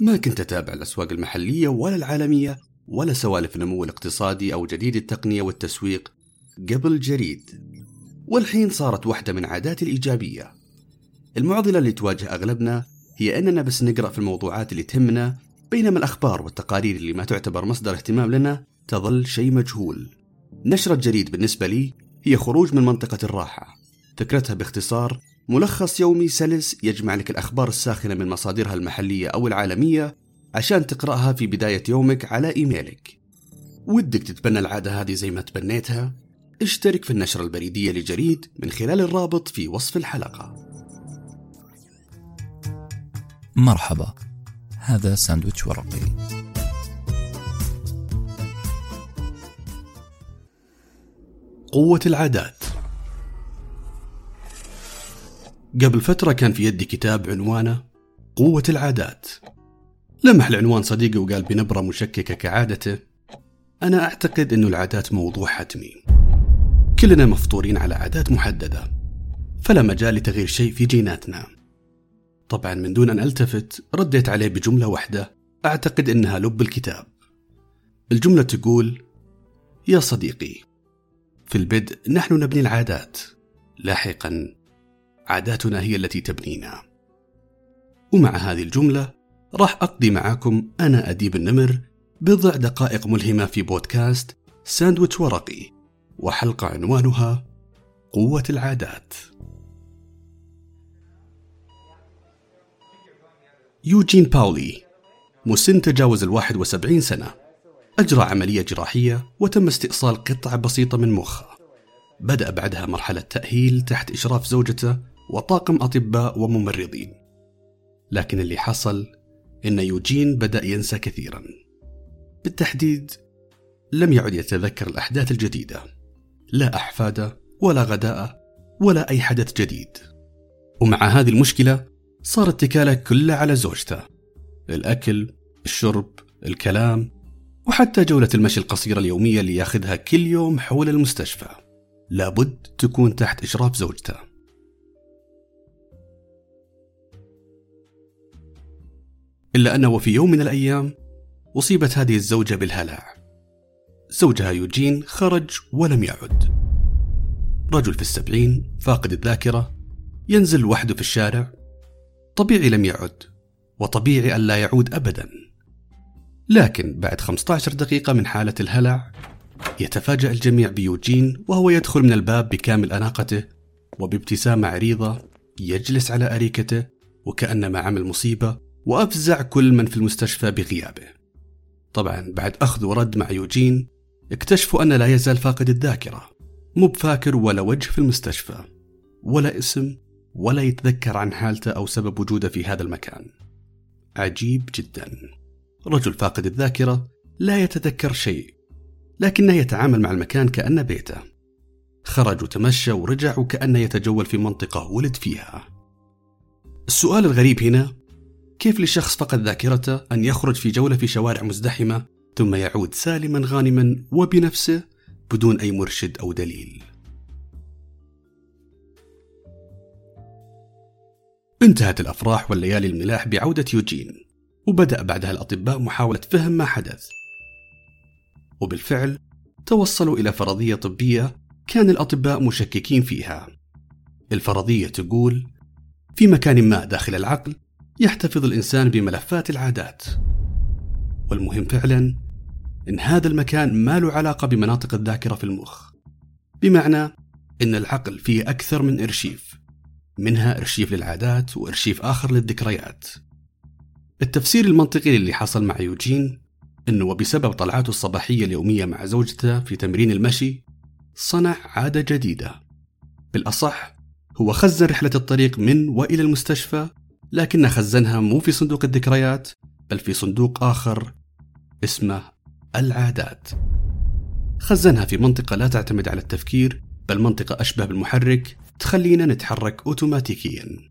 ما كنت أتابع الأسواق المحلية ولا العالمية ولا سوالف النمو الاقتصادي أو جديد التقنية والتسويق قبل جريد. والحين صارت واحدة من عاداتي الإيجابية. المعضلة اللي تواجه أغلبنا هي أننا بس نقرأ في الموضوعات اللي تهمنا بينما الأخبار والتقارير اللي ما تعتبر مصدر اهتمام لنا تظل شيء مجهول. نشرة جريد بالنسبة لي هي خروج من منطقة الراحة. فكرتها باختصار ملخص يومي سلس يجمع لك الأخبار الساخنة من مصادرها المحلية أو العالمية عشان تقرأها في بداية يومك على إيميلك. ودك تتبنى العادة هذه زي ما تبنيتها؟ اشترك في النشرة البريدية لجريد من خلال الرابط في وصف الحلقة. مرحبا هذا ساندويتش ورقي. قوة العادات. قبل فترة كان في يدي كتاب عنوانه قوة العادات. لمح العنوان صديقي وقال بنبرة مشككة كعادته أنا أعتقد أن العادات موضوع حتمي. كلنا مفطورين على عادات محددة فلا مجال لتغيير شيء في جيناتنا. طبعا من دون أن ألتفت رديت عليه بجملة واحدة أعتقد أنها لب الكتاب. الجملة تقول يا صديقي في البدء نحن نبني العادات لاحقا عاداتنا هي التي تبنينا. ومع هذه الجملة راح أقضي معاكم أنا أديب النمر بضع دقائق ملهمة في بودكاست ساندويتش ورقي وحلقة عنوانها قوة العادات. يوجين باولي مسن تجاوز الواحد وسبعين سنة أجرى عملية جراحية وتم استئصال قطعة بسيطة من مخه. بدأ بعدها مرحلة تأهيل تحت إشراف زوجته وطاقم أطباء وممرضين. لكن اللي حصل إن يوجين بدأ ينسى كثيرا. بالتحديد لم يعد يتذكر الأحداث الجديدة. لا أحفاده ولا غداءه ولا أي حدث جديد. ومع هذه المشكلة صار اتكاله كله على زوجته. الأكل الشرب الكلام وحتى جولة المشي القصيرة اليومية اللي ياخذها كل يوم حول المستشفى. لابد تكون تحت إشراف زوجته. إلا أنه في يوم من الأيام أصيبت هذه الزوجة بالهلع. زوجها يوجين خرج ولم يعد. رجل في السبعين فاقد الذاكرة ينزل وحده في الشارع. طبيعي لم يعد وطبيعي أن لا يعود أبدا. لكن بعد 15 دقيقة من حالة الهلع يتفاجأ الجميع بيوجين وهو يدخل من الباب بكامل أناقته وبابتسامة عريضة يجلس على أريكته وكأنما عمل مصيبة وأفزع كل من في المستشفى بغيابه. طبعا بعد أخذ ورد مع يوجين اكتشفوا أن لا يزال فاقد الذاكرة. مو بفاكر ولا وجه في المستشفى ولا اسم ولا يتذكر عن حالته أو سبب وجوده في هذا المكان. عجيب جدا. رجل فاقد الذاكرة لا يتذكر شيء لكنه يتعامل مع المكان كأنه بيته. خرج وتمشى ورجع وكأنه يتجول في منطقة ولد فيها. السؤال الغريب هنا كيف لشخص فقد ذاكرته أن يخرج في جولة في شوارع مزدحمة ثم يعود سالما غانما وبنفسه بدون أي مرشد أو دليل؟ انتهت الأفراح والليالي الملاح بعودة يوجين وبدأ بعدها الأطباء محاولة فهم ما حدث. وبالفعل توصلوا إلى فرضية طبية كان الأطباء مشككين فيها. الفرضية تقول في مكان ما داخل العقل يحتفظ الإنسان بملفات العادات. والمهم فعلا إن هذا المكان ما له علاقة بمناطق الذاكرة في المخ. بمعنى إن العقل فيه أكثر من إرشيف. منها إرشيف للعادات وإرشيف آخر للذكريات. التفسير المنطقي للي حصل مع يوجين أنه وبسبب طلعاته الصباحية اليومية مع زوجته في تمرين المشي صنع عادة جديدة. بالأصح هو خزن رحلة الطريق من وإلى المستشفى لكنه خزنها مو في صندوق الذكريات بل في صندوق آخر اسمه العادات. خزنها في منطقة لا تعتمد على التفكير بل منطقة أشبه بالمحرك تخلينا نتحرك أوتوماتيكيا.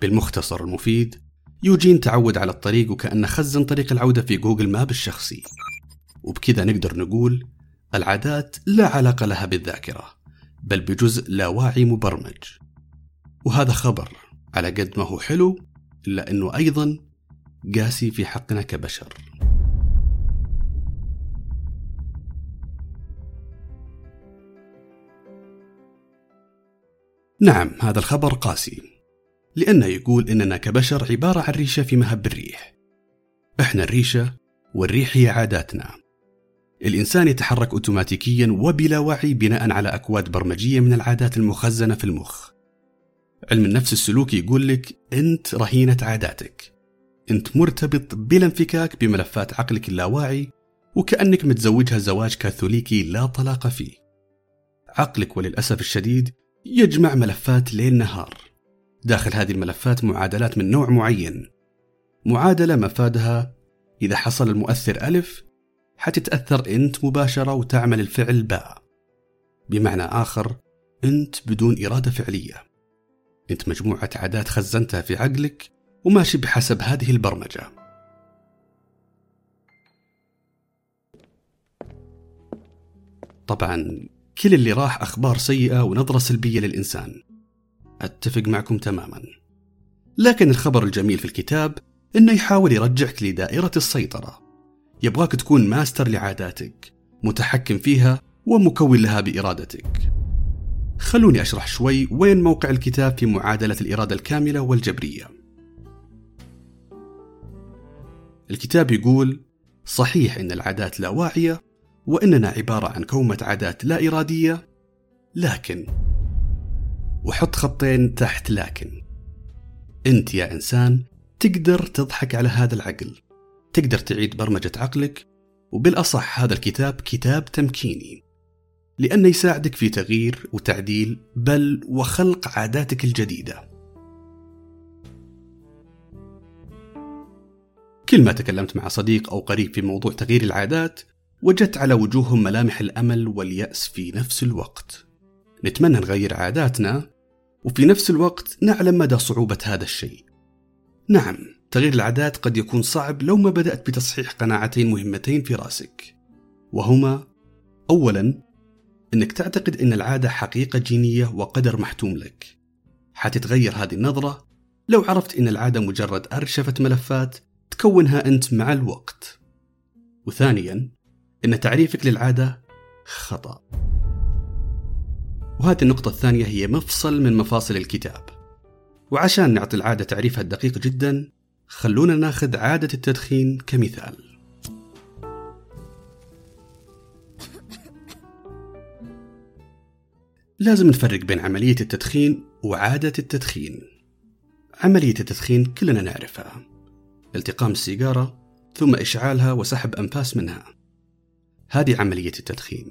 بالمختصر المفيد يوجين تعود على الطريق وكأنه خزن طريق العودة في جوجل ماب الشخصي. وبكذا نقدر نقول العادات لا علاقة لها بالذاكرة بل بجزء لا واعي مبرمج. وهذا خبر. على قد ما هو حلو إلا أنه أيضا قاسي في حقنا كبشر. نعم هذا الخبر قاسي لأنه يقول إننا كبشر عبارة عن ريشة في مهب الريح. إحنا الريشة والريح هي عاداتنا. الإنسان يتحرك أوتوماتيكيا وبلا وعي بناء على أكواد برمجية من العادات المخزنة في المخ. علم النفس السلوكي يقول لك أنت رهينة عاداتك. أنت مرتبط بلا انفكاك بملفات عقلك اللاواعي وكأنك متزوجها زواج كاثوليكي لا طلاق فيه. عقلك وللأسف الشديد يجمع ملفات ليل نهار. داخل هذه الملفات معادلات من نوع معين. معادلة مفادها إذا حصل المؤثر ألف حتتأثر أنت مباشرة وتعمل الفعل باء. بمعنى آخر أنت بدون إرادة فعلية. أنت مجموعة عادات خزنتها في عقلك وماشي بحسب هذه البرمجة. طبعا كل اللي راح أخبار سيئة ونظرة سلبية للإنسان. أتفق معكم تماما. لكن الخبر الجميل في الكتاب إنه يحاول يرجعك لدائرة السيطرة. يبغاك تكون ماستر لعاداتك متحكم فيها ومكون لها بإرادتك. خلوني أشرح شوي وين موقع الكتاب في معادلة الإرادة الكاملة والجبرية. الكتاب يقول صحيح إن العادات لا واعية وإننا عبارة عن كومة عادات لا إرادية لكن وحط خطين تحت لكن أنت يا إنسان تقدر تضحك على هذا العقل تقدر تعيد برمجة عقلك وبالأصح هذا الكتاب كتاب تمكيني. لأنه يساعدك في تغيير وتعديل بل وخلق عاداتك الجديدة. كل ما تكلمت مع صديق أو قريب في موضوع تغيير العادات وجدت على وجوههم ملامح الأمل واليأس في نفس الوقت. نتمنى نغير عاداتنا وفي نفس الوقت نعلم مدى صعوبة هذا الشيء. نعم تغيير العادات قد يكون صعب لو ما بدأت بتصحيح قناعتين مهمتين في رأسك. وهما أولا أنك تعتقد أن العادة حقيقة جينية وقدر محتوم لك. حتتغير هذه النظرة لو عرفت أن العادة مجرد أرشفة ملفات تكونها أنت مع الوقت. وثانيا أن تعريفك للعادة خطأ. وهذه النقطة الثانية هي مفصل من مفاصل الكتاب. وعشان نعطي العادة تعريفها الدقيق جدا خلونا ناخذ عادة التدخين كمثال. لازم نفرق بين عملية التدخين وعادة التدخين. عملية التدخين كلنا نعرفها. التقام السيجارة ثم إشعالها وسحب أنفاس منها. هذه عملية التدخين.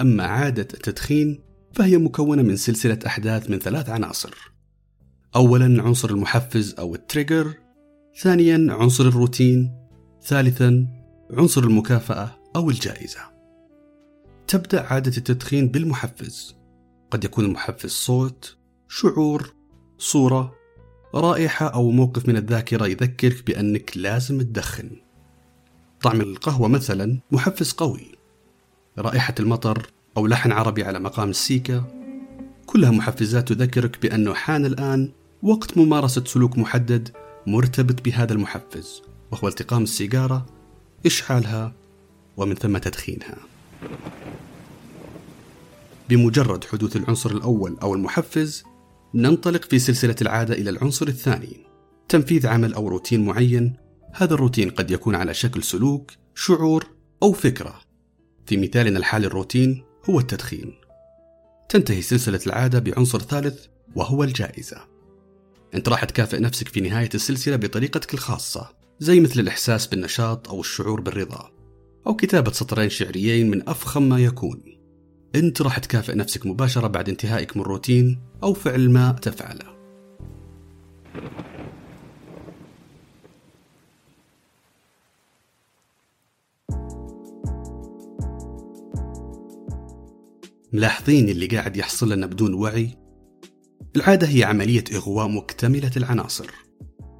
أما عادة التدخين فهي مكونة من سلسلة أحداث من ثلاث عناصر. أولا عنصر المحفز أو التريجر ثانيا عنصر الروتين ثالثا عنصر المكافأة أو الجائزة. تبدأ عادة التدخين بالمحفز. قد يكون المحفز صوت شعور صورة رائحة أو موقف من الذاكرة يذكرك بأنك لازم تدخن. طعم القهوة مثلا محفز قوي. رائحة المطر أو لحن عربي على مقام السيكا كلها محفزات تذكرك بأنه حان الآن وقت ممارسة سلوك محدد مرتبط بهذا المحفز وهو التقام السيجارة إشعالها ومن ثم تدخينها. بمجرد حدوث العنصر الأول أو المحفز ننطلق في سلسلة العادة إلى العنصر الثاني. تنفيذ عمل أو روتين معين هذا الروتين قد يكون على شكل سلوك شعور أو فكرة. في مثالنا الحالي الروتين هو التدخين. تنتهي سلسلة العادة بعنصر ثالث وهو الجائزة. أنت راح تكافئ نفسك في نهاية السلسلة بطريقتك الخاصة زي مثل الإحساس بالنشاط أو الشعور بالرضا أو كتابة سطرين شعريين من أفخم ما يكون. أنت راح تكافئ نفسك مباشرة بعد انتهائك من روتين أو فعل ما تفعله. ملاحظين اللي قاعد يحصل لنا بدون وعي؟ العادة هي عملية إغواء مكتملة العناصر.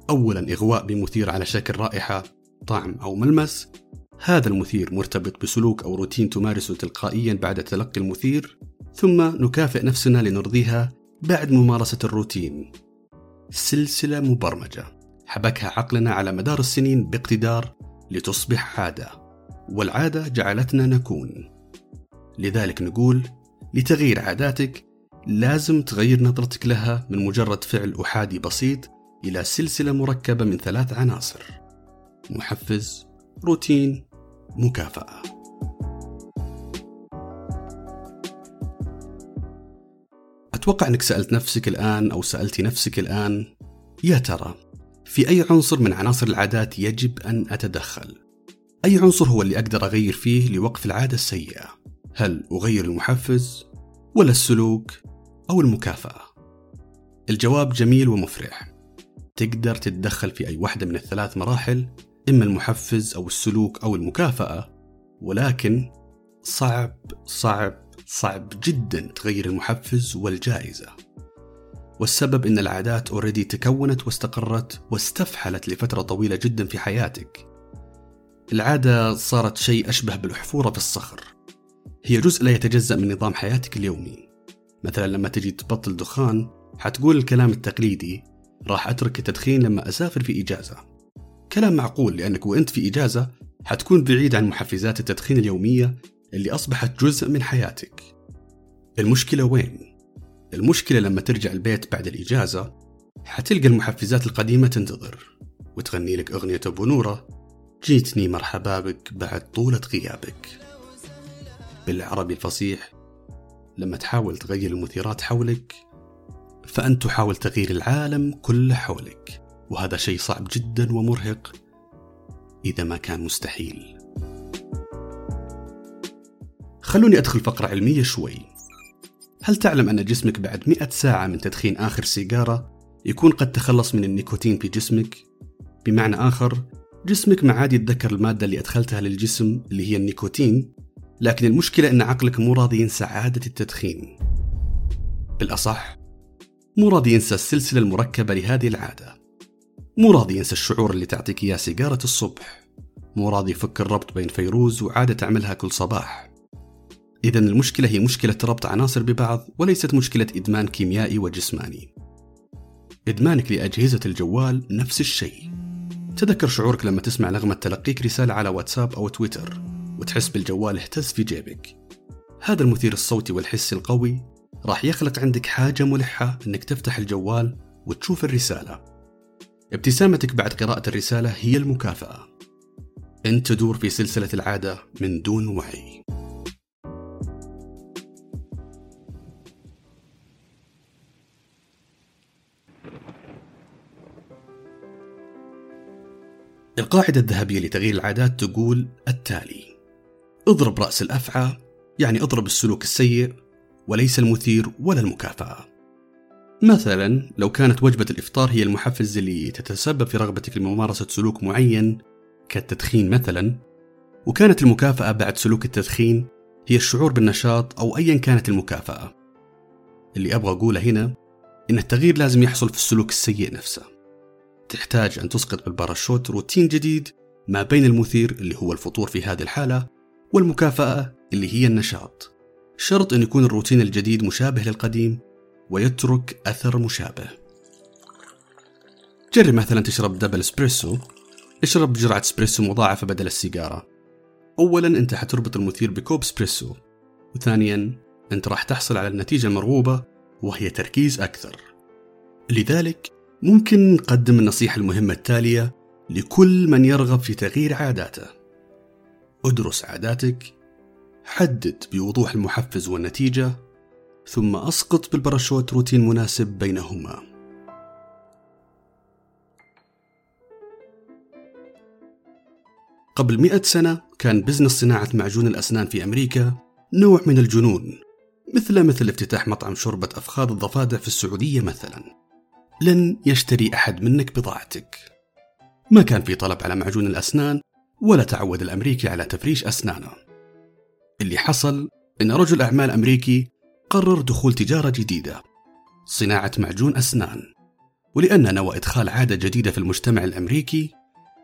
أولا إغواء بمثير على شكل رائحة طعم أو ملمس. هذا المثير مرتبط بسلوك أو روتين تمارسه تلقائيا بعد تلقي المثير ثم نكافئ نفسنا لنرضيها بعد ممارسة الروتين. سلسلة مبرمجة. حبكها عقلنا على مدار السنين باقتدار لتصبح عادة. والعادة جعلتنا نكون. لذلك نقول لتغيير عاداتك لازم تغير نظرتك لها من مجرد فعل أحادي بسيط إلى سلسلة مركبة من ثلاث عناصر. محفز روتين مكافأة أتوقع أنك سألت نفسك الآن أو سألتي نفسك الآن يا ترى في أي عنصر من عناصر العادات يجب أن أتدخل؟ أي عنصر هو اللي أقدر أغير فيه لوقف العادة السيئة؟ هل أغير المحفز ولا السلوك أو المكافأة؟ الجواب جميل ومفرح تقدر تتدخل في أي واحدة من الثلاث مراحل إما المحفز أو السلوك أو المكافأة ولكن صعب صعب صعب جدا تغير المحفز والجائزة. والسبب إن العادات اوريدي تكونت واستقرت واستفحلت لفترة طويلة جدا في حياتك. العادة صارت شيء أشبه بالحفورة في الصخر. هي جزء لا يتجزأ من نظام حياتك اليومي. مثلا لما تجي تبطل دخان حتقول الكلام التقليدي راح أترك التدخين لما أسافر في إجازة. كلام معقول لأنك وأنت في إجازة حتكون بعيد عن محفزات التدخين اليومية اللي أصبحت جزء من حياتك. المشكلة وين؟ المشكلة لما ترجع البيت بعد الإجازة حتلقى المحفزات القديمة تنتظر وتغني لك أغنية أبو نورة جيتني مرحبا بك بعد طولة غيابك. بالعربي الفصيح لما تحاول تغير المثيرات حولك فأنت تحاول تغيير العالم كله حولك. وهذا شيء صعب جدا ومرهق إذا ما كان مستحيل. خلوني أدخل فقرة علمية شوي. هل تعلم أن جسمك بعد مئة ساعة من تدخين آخر سيجارة يكون قد تخلص من النيكوتين في جسمك؟ بمعنى آخر جسمك ما عاد يتذكر المادة اللي أدخلتها للجسم اللي هي النيكوتين لكن المشكلة أن عقلك مو راضي ينسى عادة التدخين. بالأصح مو راضي ينسى السلسلة المركبة لهذه العادة. مو راضي ينسى الشعور اللي تعطيك إياه سيجارة الصبح. مو راضي يفك الربط بين فيروز وعادة تعملها كل صباح. إذا المشكلة هي مشكلة ربط عناصر ببعض وليست مشكلة إدمان كيميائي وجسماني. إدمانك لأجهزة الجوال نفس الشيء. تذكر شعورك لما تسمع نغمة تلقيك رسالة على واتساب أو تويتر وتحس بالجوال اهتز في جيبك. هذا المثير الصوتي والحسي القوي راح يخلق عندك حاجة ملحة إنك تفتح الجوال وتشوف الرسالة. ابتسامتك بعد قراءة الرسالة هي المكافأة. أنت تدور في سلسلة العادة من دون وعي. القاعدة الذهبية لتغيير العادات تقول التالي. اضرب رأس الأفعى يعني اضرب السلوك السيء وليس المثير ولا المكافأة. مثلا لو كانت وجبة الإفطار هي المحفز اللي تتسبب في رغبتك لممارسة سلوك معين كالتدخين مثلا وكانت المكافأة بعد سلوك التدخين هي الشعور بالنشاط أو أيا كانت المكافأة. اللي أبغى أقوله هنا إن التغيير لازم يحصل في السلوك السيء نفسه. تحتاج أن تسقط بالباراشوت روتين جديد ما بين المثير اللي هو الفطور في هذه الحالة والمكافأة اللي هي النشاط. شرط أن يكون الروتين الجديد مشابه للقديم ويترك أثر مشابه. جرب مثلا تشرب double espresso. اشرب جرعة إسبريسو مضاعفة بدل السيجارة. أولا أنت حتربط المثير بكوب إسبريسو. وثانيا أنت راح تحصل على النتيجة المرغوبة وهي تركيز أكثر. لذلك ممكن نقدم النصيحة المهمة التالية لكل من يرغب في تغيير عاداته. ادرس عاداتك. حدد بوضوح المحفز والنتيجة. ثم أسقط بالباراشوت روتين مناسب بينهما. قبل مئة سنة كان business صناعة معجون الأسنان في أمريكا نوع من الجنون مثل مثل افتتاح مطعم شوربة أفخاذ الضفادع في السعودية مثلا. لن يشتري أحد منك بضاعتك. ما كان في طلب على معجون الأسنان ولا تعود الأمريكي على تفريش أسنانه. اللي حصل إن رجل أعمال أمريكي قرر دخول تجارة جديدة. صناعة معجون أسنان. ولأن نوى إدخال عادة جديدة في المجتمع الأمريكي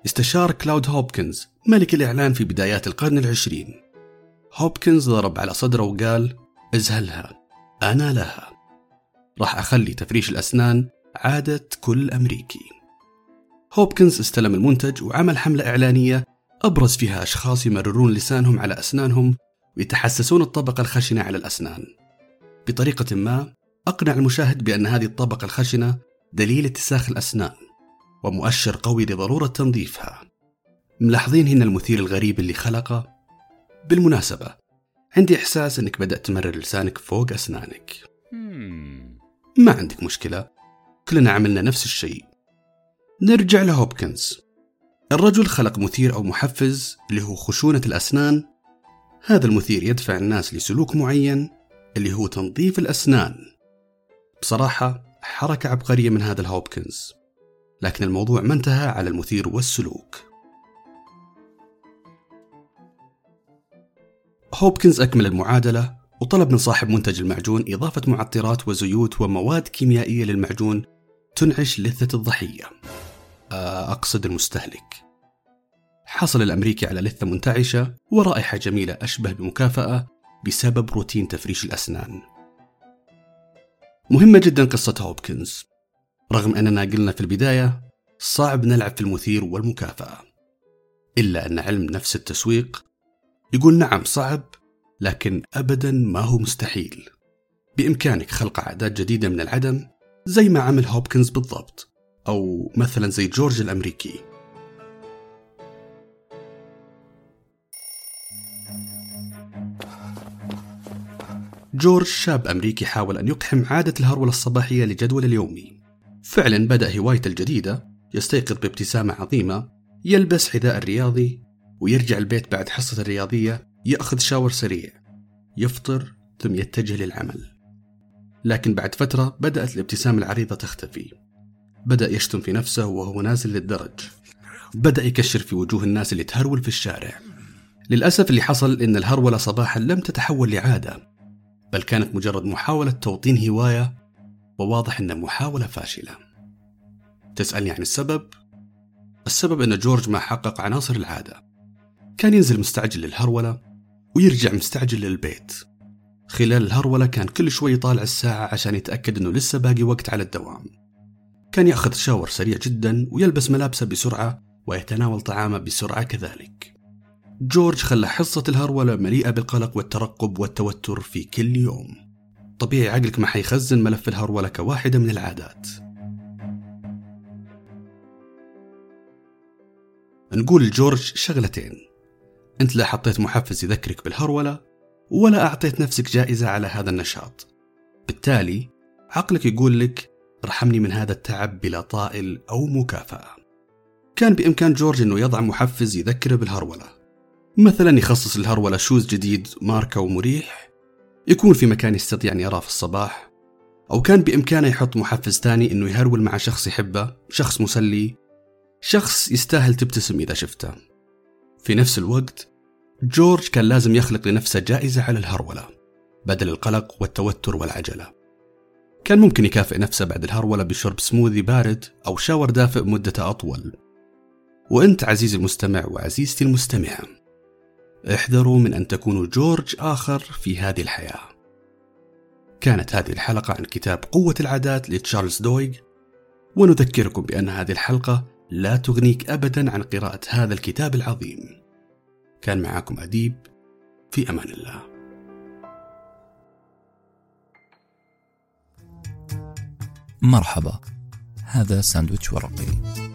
استشار كلاود هوبكنز ملك الإعلان في بدايات القرن العشرين. هوبكنز ضرب على صدره وقال أزهلها أنا لها. راح أخلي تفريش الأسنان عادة كل أمريكي. هوبكنز استلم المنتج وعمل حملة إعلانية أبرز فيها أشخاص يمررون لسانهم على أسنانهم ويتحسسون الطبقة الخشنة على الأسنان. بطريقة ما أقنع المشاهد بأن هذه الطبقة الخشنة دليل اتساخ الأسنان ومؤشر قوي لضرورة تنظيفها. ملاحظين هنا المثير الغريب اللي خلقه؟ بالمناسبة عندي إحساس أنك بدأت تمرر لسانك فوق أسنانك. ما عندك مشكلة كلنا عملنا نفس الشيء. نرجع لهوبكنز. الرجل خلق مثير أو محفز اللي هو خشونة الأسنان. هذا المثير يدفع الناس لسلوك معين اللي هو تنظيف الأسنان. بصراحة حركة عبقرية من هذا الهوبكنز لكن الموضوع ما انتهى على المثير والسلوك. هوبكنز أكمل المعادلة وطلب من صاحب منتج المعجون إضافة معطرات وزيوت ومواد كيميائية للمعجون تنعش لثة الضحية. آه، أقصد المستهلك. حصل الأمريكي على لثة منتعشة ورائحة جميلة أشبه بمكافأة بسبب روتين تفريش الأسنان. مهمة جدا قصة هوبكنز. رغم أننا قلنا في البداية صعب نلعب في المثير والمكافأة. إلا أن علم نفس التسويق يقول نعم صعب لكن أبدا ما هو مستحيل. بإمكانك خلق عادات جديدة من العدم زي ما عمل هوبكنز بالضبط أو مثلا زي جورج الأمريكي. جورج شاب أمريكي حاول أن يقحم عادة الهرولة الصباحية لجدول اليومي. فعلا بدأ هوايته الجديدة يستيقظ بابتسامة عظيمة يلبس حذاء الرياضي ويرجع البيت بعد حصة الرياضية يأخذ شاور سريع. يفطر ثم يتجه للعمل. لكن بعد فترة بدأت الابتسامة العريضة تختفي. بدأ يشتم في نفسه وهو نازل للدرج. بدأ يكشر في وجوه الناس اللي تهرول في الشارع. للأسف اللي حصل إن الهرولة صباحا لم تتحول لعادة. بل كانت مجرد محاولة توطين هواية وواضح أنها محاولة فاشلة. تسألني عن السبب؟ السبب أن جورج ما حقق عناصر العادة. كان ينزل مستعجل للهرولة ويرجع مستعجل للبيت. خلال الهرولة كان كل شوي يطالع الساعة عشان يتأكد أنه لسه باقي وقت على الدوام. كان يأخذ شاور سريع جدا ويلبس ملابسه بسرعة ويتناول طعامه بسرعة كذلك. جورج خلى حصة الهرولة مليئة بالقلق والترقب والتوتر في كل يوم. طبيعي عقلك ما حيخزن ملف الهرولة كواحدة من العادات. نقول لجورج شغلتين. أنت لا حطيت محفز يذكرك بالهرولة ولا أعطيت نفسك جائزة على هذا النشاط. بالتالي عقلك يقول لك ارحمني من هذا التعب بلا طائل أو مكافأة. كان بإمكان جورج أنه يضع محفز يذكره بالهرولة مثلا يخصص الهرولة شوز جديد ماركة ومريح يكون في مكان يستطيع أن يراه في الصباح أو كان بإمكانه يحط محفز ثاني أنه يهرول مع شخص يحبه شخص مسلي شخص يستاهل تبتسم إذا شفته. في نفس الوقت جورج كان لازم يخلق لنفسه جائزة على الهرولة بدل القلق والتوتر والعجلة. كان ممكن يكافئ نفسه بعد الهرولة بشرب سموذي بارد أو شاور دافئ مدته أطول. وأنت عزيزي المستمع وعزيزتي المستمعة. احذروا من أن تكونوا جورج آخر في هذه الحياة. كانت هذه الحلقة عن كتاب قوة العادات لتشارلز دويغ ونذكركم بأن هذه الحلقة لا تغنيك أبدا عن قراءة هذا الكتاب العظيم. كان معاكم أديب في أمان الله. مرحبا هذا ساندويتش ورقي.